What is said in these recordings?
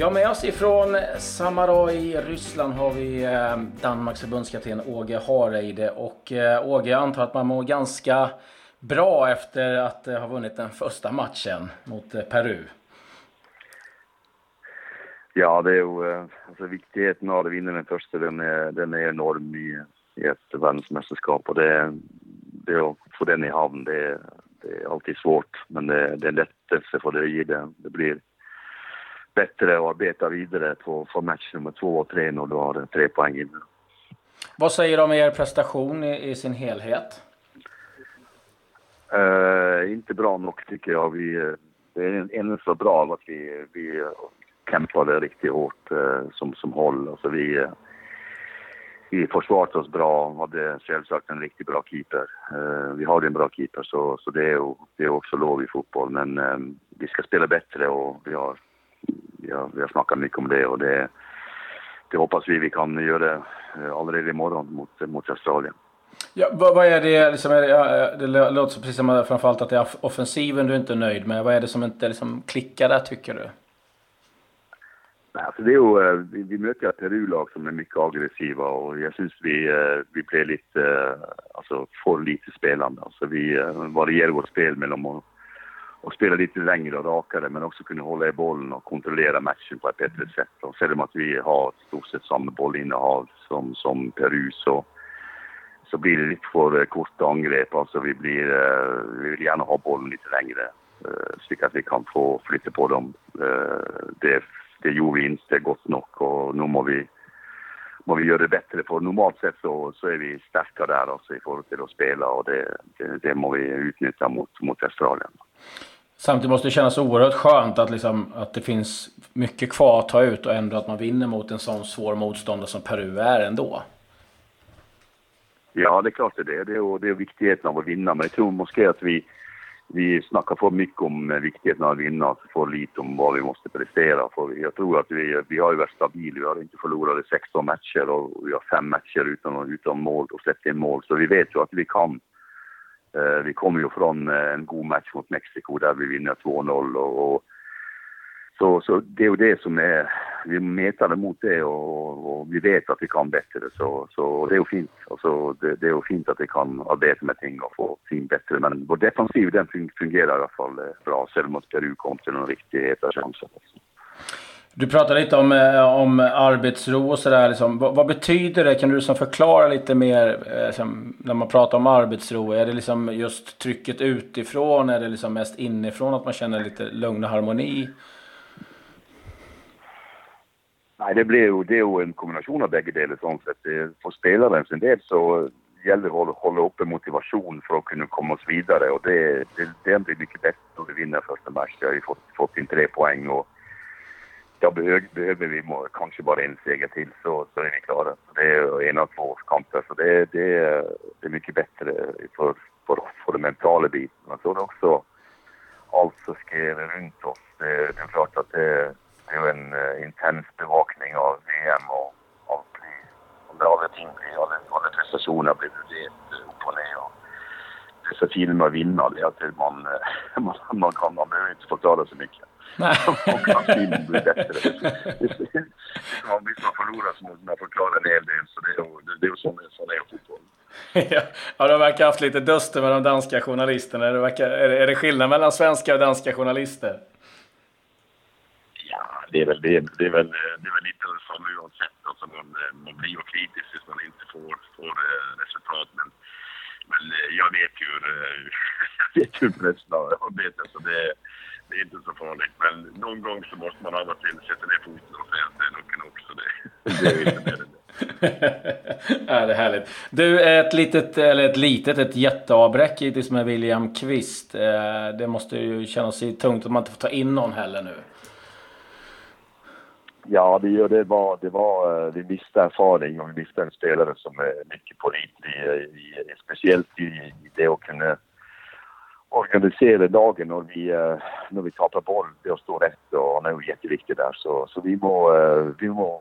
Ja, med oss ifrån Samara i Ryssland har vi eh, Danmarks förbundskapten Åge Hareide. Och eh, Åge, jag antar att man mår ganska bra efter att eh, ha vunnit den första matchen mot Peru. Ja, det är ju alltså, viktigheten av att vinna den första, den är, den är enorm i, i ett världsmästerskap och det, det att få den i hamn, det, det är alltid svårt. Men det, det är lättelse för det, det, det blir bättre att arbeta vidare på, på match nummer två och tre när du har tre poäng inne. Vad säger du om er prestation i, i sin helhet? Uh, inte bra nog tycker jag. Vi, eh, det är ännu så bra att vi, vi kämpade riktigt hårt uh, som, som håll. Alltså vi, uh, vi försvarade oss bra, hade självsagt en riktigt bra keeper. Vi har en bra keeper så, så det, är, det är också lov i fotboll. Men vi ska spela bättre och vi har har, vi har snackat mycket om det och det, det hoppas vi vi kan göra eh, allerede imorgon mot, mot Australien. Ja, vad, vad är det, liksom, är det, det låter precis som framförallt att det är offensiven du inte är nöjd med. Vad är det som inte liksom klickar där tycker du? Nej, alltså det är ju, eh, vi, vi möter ett Peru-lag som är mycket aggressiva och jag syns vi, eh, vi blir lite, alltså för lite spelande. Alltså vi varierar vårt spel mellan och spela lite längre och rakare men också kunna hålla i bollen och kontrollera matchen på ett bättre sätt. Och ser att vi har stort sett samma bollinnehav som, som Peru så, så blir det lite för eh, korta angrepp. Alltså vi, blir, eh, vi vill gärna ha bollen lite längre eh, så att vi kan få flytta på dem. Det, det gjorde vi inte gott nog och nu må vi må vi göra det bättre. För normalt sett så, så är vi starka där alltså i förhållande till att spela och det, det, det må vi utnyttja mot, mot Australien. Samtidigt måste det kännas oerhört skönt att, liksom, att det finns mycket kvar att ta ut och ändå att man vinner mot en sån svår motståndare som Peru är ändå. Ja, det är klart det är det. Är, det är viktigheten av att vinna. Men jag tror måske att vi, vi snackar för mycket om viktigheten av att vinna och för lite om vad vi måste prestera. För jag tror att vi, vi har ju varit stabila. Vi har inte förlorat 16 matcher och vi har fem matcher utan, utan mål och släppt in mål. Så vi vet ju att vi kan Eh, vi kommer ju från eh, en god match mot Mexiko där vi vinner 2-0 och, och, så, så det är ju det som är, vi metade mot det och, och vi vet att vi kan bättre så, så det är ju fint. Alltså, det, det är ju fint att vi kan arbeta med ting och få ting bättre men vår defensiv den fungerar i alla fall eh, bra, selv om Peru kom till en riktig heta chanser. Du pratade lite om, eh, om arbetsro och sådär. Liksom. Vad, vad, betyder det? Kan du liksom förklara lite mer eh, liksom, när man pratar om arbetsro? Är det liksom just trycket utifrån? Är det liksom mest inifrån att man känner lite lugn och harmoni? Nej, det, blir ju, det är ju en kombination av bägge delar. För spelaren sin del så gäller det att hålla uppe motivation för att kunna komma oss vidare och det, det, det blir mycket bättre om vi vinner första matchen. Vi har fått, fått in tre poäng och ja, behöver vi kanske bara en seger till så, så är vi klara. Det är en av två kamper så det, det, det är mycket bättre för, för, för den mentala biten. Men så är det också allt som sker runt oss. Det, det är klart att det, det är en uh, intens bevakning av VM och av bli, alla ting blir, alla, alla prestationer blir värderat eh, upp och ner. Och det är så fint med att vinna, det är att man, man, man, kan, man behöver inte förklara så mycket. Nej. och hans film blir bättre. ja, visst, man förlorar så måste man förklara en hel del, så det är ju sån, sån är fotboll. ja, de verkar ha haft lite duster med de danska journalisterna. Det verkar, är, det, är det skillnad mellan svenska och danska journalister? Ja, det är väl, det är, det är väl, det är väl lite som oavsett. Alltså man, man blir ju kritisk hvis man inte får, får eh, resultat. Men, men eh, jag vet ju hur, jag vet hur pressen arbetar, så det, det är inte så farligt. Men någon gång så måste man och till sätta ner foten och säga att det är nog också det. Det är inte mer än det. ja, det är härligt. Du, ett litet, eller ett litet, ett jätteavbräck hittills med William Kvist. Eh, det måste ju kännas tungt att man inte får ta in någon heller nu. Ja, det, det, var, det var, eh, vi miste erfaring och vi miste en spelare som är mycket pålitlig, speciellt i, i det att kunna organisera dagen när vi, eh, när vi tappar boll. Det står rätt och han är ju jätteviktig där. Så, så vi, må, eh, vi må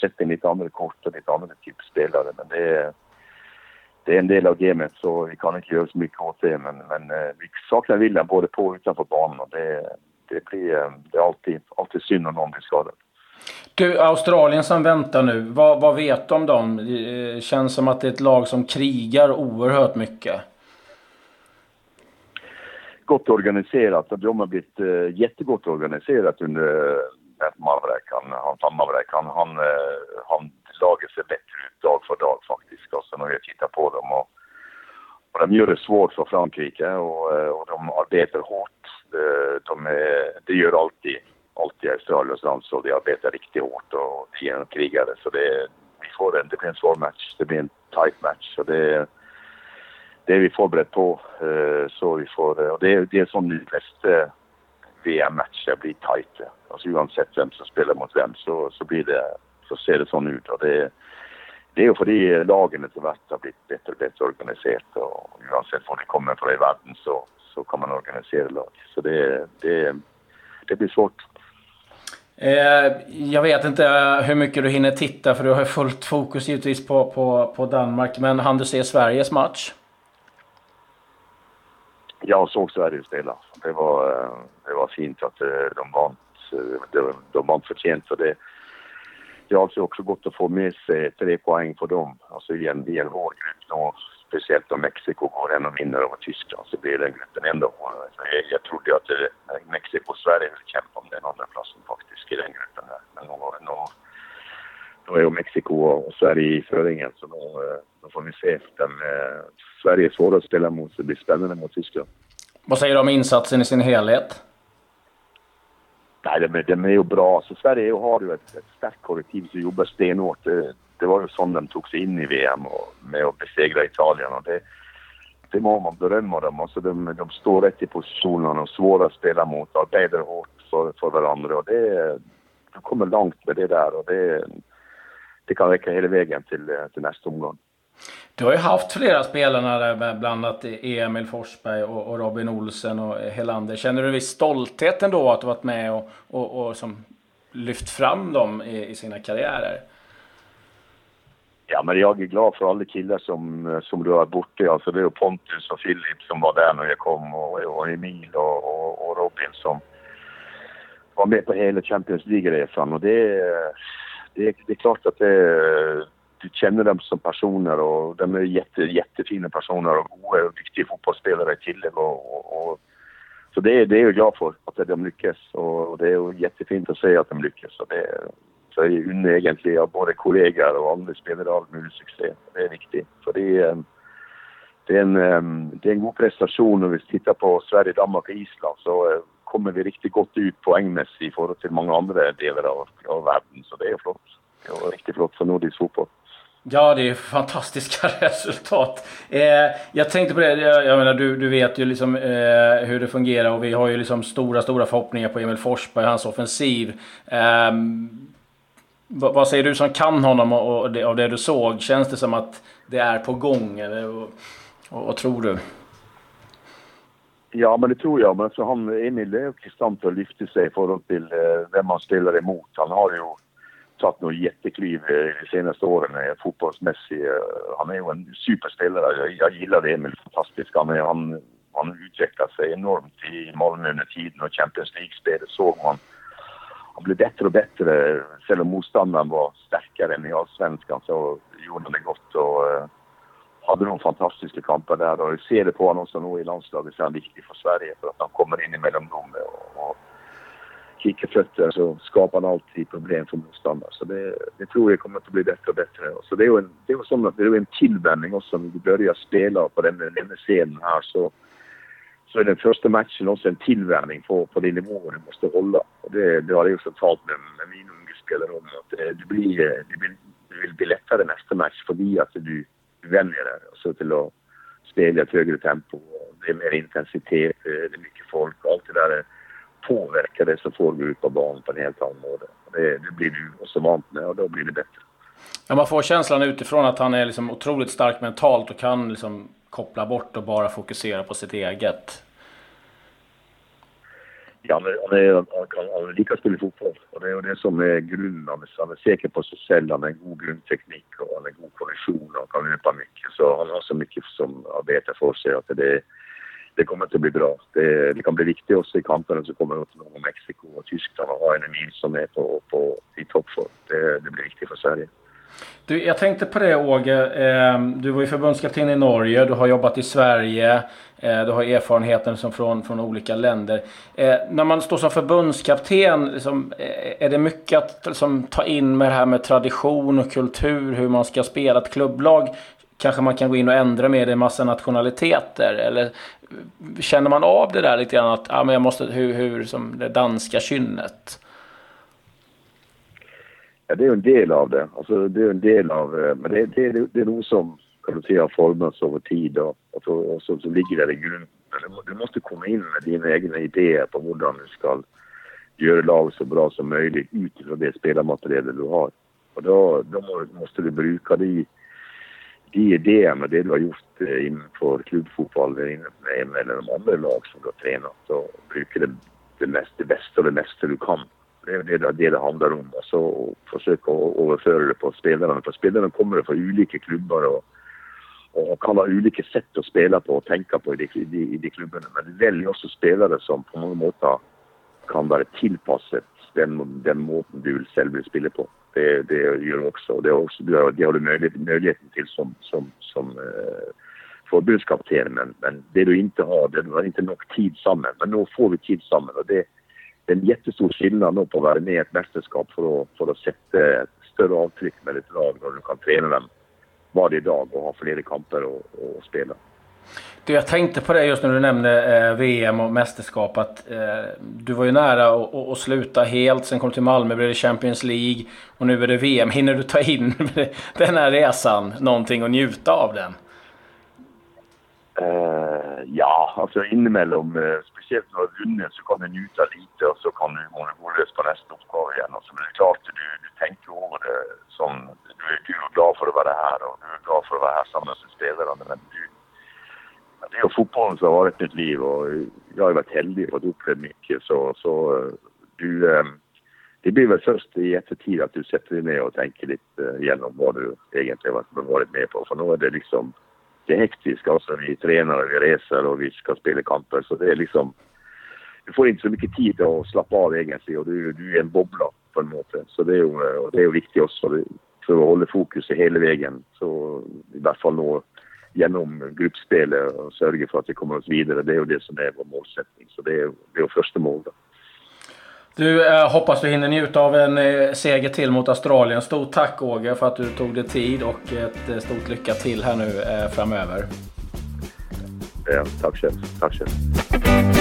sätta in lite andra kort och lite andra typ spelare. Men det är, det är en del av gamet så vi kan inte göra så mycket åt det. Men, men eh, vi saknar viljan både på och utanför banan och det, det blir det är alltid, alltid synd om någon blir skadad. Du, Australien som väntar nu. Vad, vad vet du om dem? Det känns som att det är ett lag som krigar oerhört mycket. Gott organiserat. De har blivit uh, jättegott organiserat under uh, Han, han, Maverick, han, han, han laget ser bättre ut dag för dag faktiskt. Och sen har jag tittat på dem och, och de gör det svårt för Frankrike och, och de arbetar hårt. De, de, är, det gör alltid, alltid Australiens landslag. De arbetar riktigt hårt och de är krigare. Så det, vi får en, det blir en svår match. Det blir en tight match. Så det, det är vi förberett på. Eh, så vi får, eh, och det, det är som de flesta eh, VM-matcher blir tajta. Alltså oavsett vem som spelar mot vem så, så blir det så ser det sån ut. Och det, det är ju för att lagen etter har blivit bättre och bättre organiserat. Och oavsett var de kommer från i världen så, så kan man organisera lag. Så det, det, det blir svårt. Jag vet inte hur mycket du hinner titta för du har fullt fokus givetvis på, på, på Danmark. Men hann du se Sveriges match? Jag såg Sverige spela. Det var, eh, det var fint att eh, de vann. De, de vann förtjänt. För det, det har alltså också gått att få med sig tre poäng på dem. Alltså i en, i en hård grupp då, speciellt om Mexiko går hem och vinner över Tyskland så blir den gruppen ändå hårdare. Jag, jag trodde att det, Mexiko och Sverige skulle kämpa om den andra platsen faktiskt i den gruppen där. Men då, då, då är ju Mexiko och Sverige i föringen så då, då får vi se. Den, eh, Sverige är svårare att spela mot så det blir spännande mot Tyskland. Vad säger du om insatsen i sin helhet? Nej, de, de är ju bra. Så Sverige har ju ett, ett starkt kollektiv som jobbar stenhårt. Det, det var ju så de tog sig in i VM och, med att besegra Italien. Och det, det må man berömma dem. Alltså de, de står rätt i positionerna och svåra att spela mot. Arbetar hårt för, för varandra. Och det, de kommer långt med det där. Och det, det kan räcka hela vägen till, till nästa omgång. Du har ju haft flera spelare där, bland annat Emil Forsberg och, Robin Olsen och Helander. Känner du en viss stolthet ändå att du varit med och, och, och som lyft fram dem i, i, sina karriärer? Ja, men jag är glad för alla killar som, som du har borta. Alltså det är Pontus och Filip som var där när jag kom och, och Emil och, och, och Robin som var med på hela Champions League-resan. Och det, det, det är klart att det känner dem som personer och de är jätte, jättefina personer och goda och viktiga fotbollsspelare i tillägg. Och, och, och, så det, det är jag glad för, att de lyckas. Och det är jättefint att se att de lyckas. Och det, så jag unnar egentligen av både kollegor och andra spelare all möjlig succé. Det är viktigt. För det är, ehm, det är, en, ehm, det är en god prestation om vi tittar på Sverige, Danmark och Island så eh, kommer vi riktigt gott ut poängmässigt i förhållande till många andra delar av, av världen. Så det är flott. Det var riktigt flott för nordisk fotboll. Ja, det är fantastiska resultat. Eh, jag tänkte på det, jag, jag menar du, du vet ju liksom eh, hur det fungerar och vi har ju liksom stora, stora förhoppningar på Emil Forsberg och hans offensiv. Eh, vad, vad, säger du som kan honom och, och det, av det du såg? Känns det som att det är på gång eller och, och, vad tror du? Ja, men det tror jag. Men så han, Emil är ju konstant att lyfta sig i förhållande till eh, vem han spelar emot. Han har ju tagit några jättekliv eh, de senaste åren fotbollsmässigt. Eh, han är ju en superspelare. Jag, jag gillar Emil fantastiskt. Han, han, han utvecklat sig enormt i Malmö under tiden och Champions League-spelet såg man. Han blev bättre och bättre. Även om motståndaren var starkare än i Allsvenskan så gjorde han det gott. Och, eh, hade de fantastiska kamper där och jag ser det på honom också nu i landslaget så är han viktig för Sverige för att han kommer in i dem och, och kikkerfötter så alltså, skapar han alltid problem för motståndare. Så det, det, tror jag kommer att bli bättre och bättre. Så det är ju en, det är som, det är en tillvänjning också när du börjar spela på den, den scenen här så, så är den första matchen också en tillvänjning på, på den nivån du måste hålla. Och det, det har jag också talat med, med min unge, spelare om. Att det, det, blir, det, blir, det vill bli lättare nästa match för att du, du vänjer dig alltså till att spela i ett högre tempo. Det är mer intensitet, det är mycket folk och allt det där påverkar det så får du ut på banan på en helt annan måte. Det, det blir du också vant med och då blir det bättre. Ja, man får känslan utifrån att han är liksom otroligt stark mentalt och kan liksom koppla bort och bara fokusera på sitt eget. Ja, han, är, han, kan, han lika spela fotboll och det är det som är grunden. Han är, han är säker på sig själv, han har en god grundteknik och han har god kondition och kan löpa mycket. Så han har så mycket som arbetar för sig att det, det kommer inte bli bra. Det, det kan bli viktigt också i kampen som kommer mot Mexiko och Tyskland och ha en Emil som är på, på, i toppform. Det, det blir viktigt för Sverige. Du, jag tänkte på det Åge. Ehm, du var ju förbundskapten i Norge, du har jobbat i Sverige. Eh, du har erfarenheter som från, från olika länder. Eh, när man står som förbundskapten, liksom, eh, är det mycket att liksom, ta in med det här med tradition och kultur, hur man ska spela ett klubblag? Kanske man kan gå in och ändra med en massa nationaliteter? Eller känner man av det där lite grann att ah, men jag måste, hur, hur som det danska kynnet? Ja, det är en del av det. Alltså, det är en del av... Eh, men det, det, det är nog som kan du säga, har formats över tid och, och, så, och så, så ligger där i grunden. Du måste komma in med dina egna idéer på hur du ska göra laget så bra som möjligt utifrån det spelarmaterialet du har. Och då, då måste du bruka de, de idéerna, det du har gjort eh, inför klubbfotboll eller de andra lag som du har tränat. Och brukar det, det, mest, det bästa och det mesta du kan det är det det, det handlar om. Alltså, och försöka överföra det på spelarna. För spelarna kommer från olika klubbar och, och kan ha olika sätt att spela på och tänka på i de, i, i de klubbarna. Men välj väljer också spelare som på många sätt kan vara tillpassade den, den måten du själv vill spela på. Det, det gör också. Det, är också, det har du möjlighet, möjligheten till som, som, som eh, förbundskapten. Men, men det du inte har, det du har inte nog tid samman. Men nu får vi tid samman och det det är en jättestor skillnad nu på att vara med i ett mästerskap för att, för att sätta ett större avtryck med ett lag och du kan träna dem varje dag och ha flera kamper att spela. Du, jag tänkte på det just när du nämnde eh, VM och mästerskap. Att, eh, du var ju nära att, sluta helt. Sen kom du till Malmö, blev det Champions League. Och nu är det VM. Hinner du ta in den här resan någonting och njuta av den? Uh, ja, alltså inemellan, uh, speciellt när du har vunnit så kan du njuta lite och så kan du gå lös på nästa uppgave igen. Alltså, men det är klart, du, du tänker över det som... Du, du är glad för att vara här och du är glad för att vara här tillsammans med spelarna. Men du, det är fotbollen som har varit mitt liv och jag har varit heldig och fått uppleva mycket. Så, så du... Ehm, det blir väl först i eftertid att du sätter dig ner och tänker lite eh, igenom vad du egentligen har varit med på. För nu är det liksom det är hektiskt. Alltså, vi tränar och vi reser och vi ska spela kamper. Så det är liksom... Du får inte så mycket tid att slappa av egentligen och du, du är en bobbla på en måte. Så det är ju, eh, det är viktigt också för att hålla fokus hela vägen. Så i alla fall nå genom gruppspelet och sörja för att vi kommer oss vidare. Det är ju det som är vår målsättning. Så det är, det är första målet. Du, eh, hoppas du hinner njuta av en eh, seger till mot Australien. Stort tack Åge för att du tog dig tid och ett eh, stort lycka till här nu eh, framöver. Ja, tack själv. Tack själv.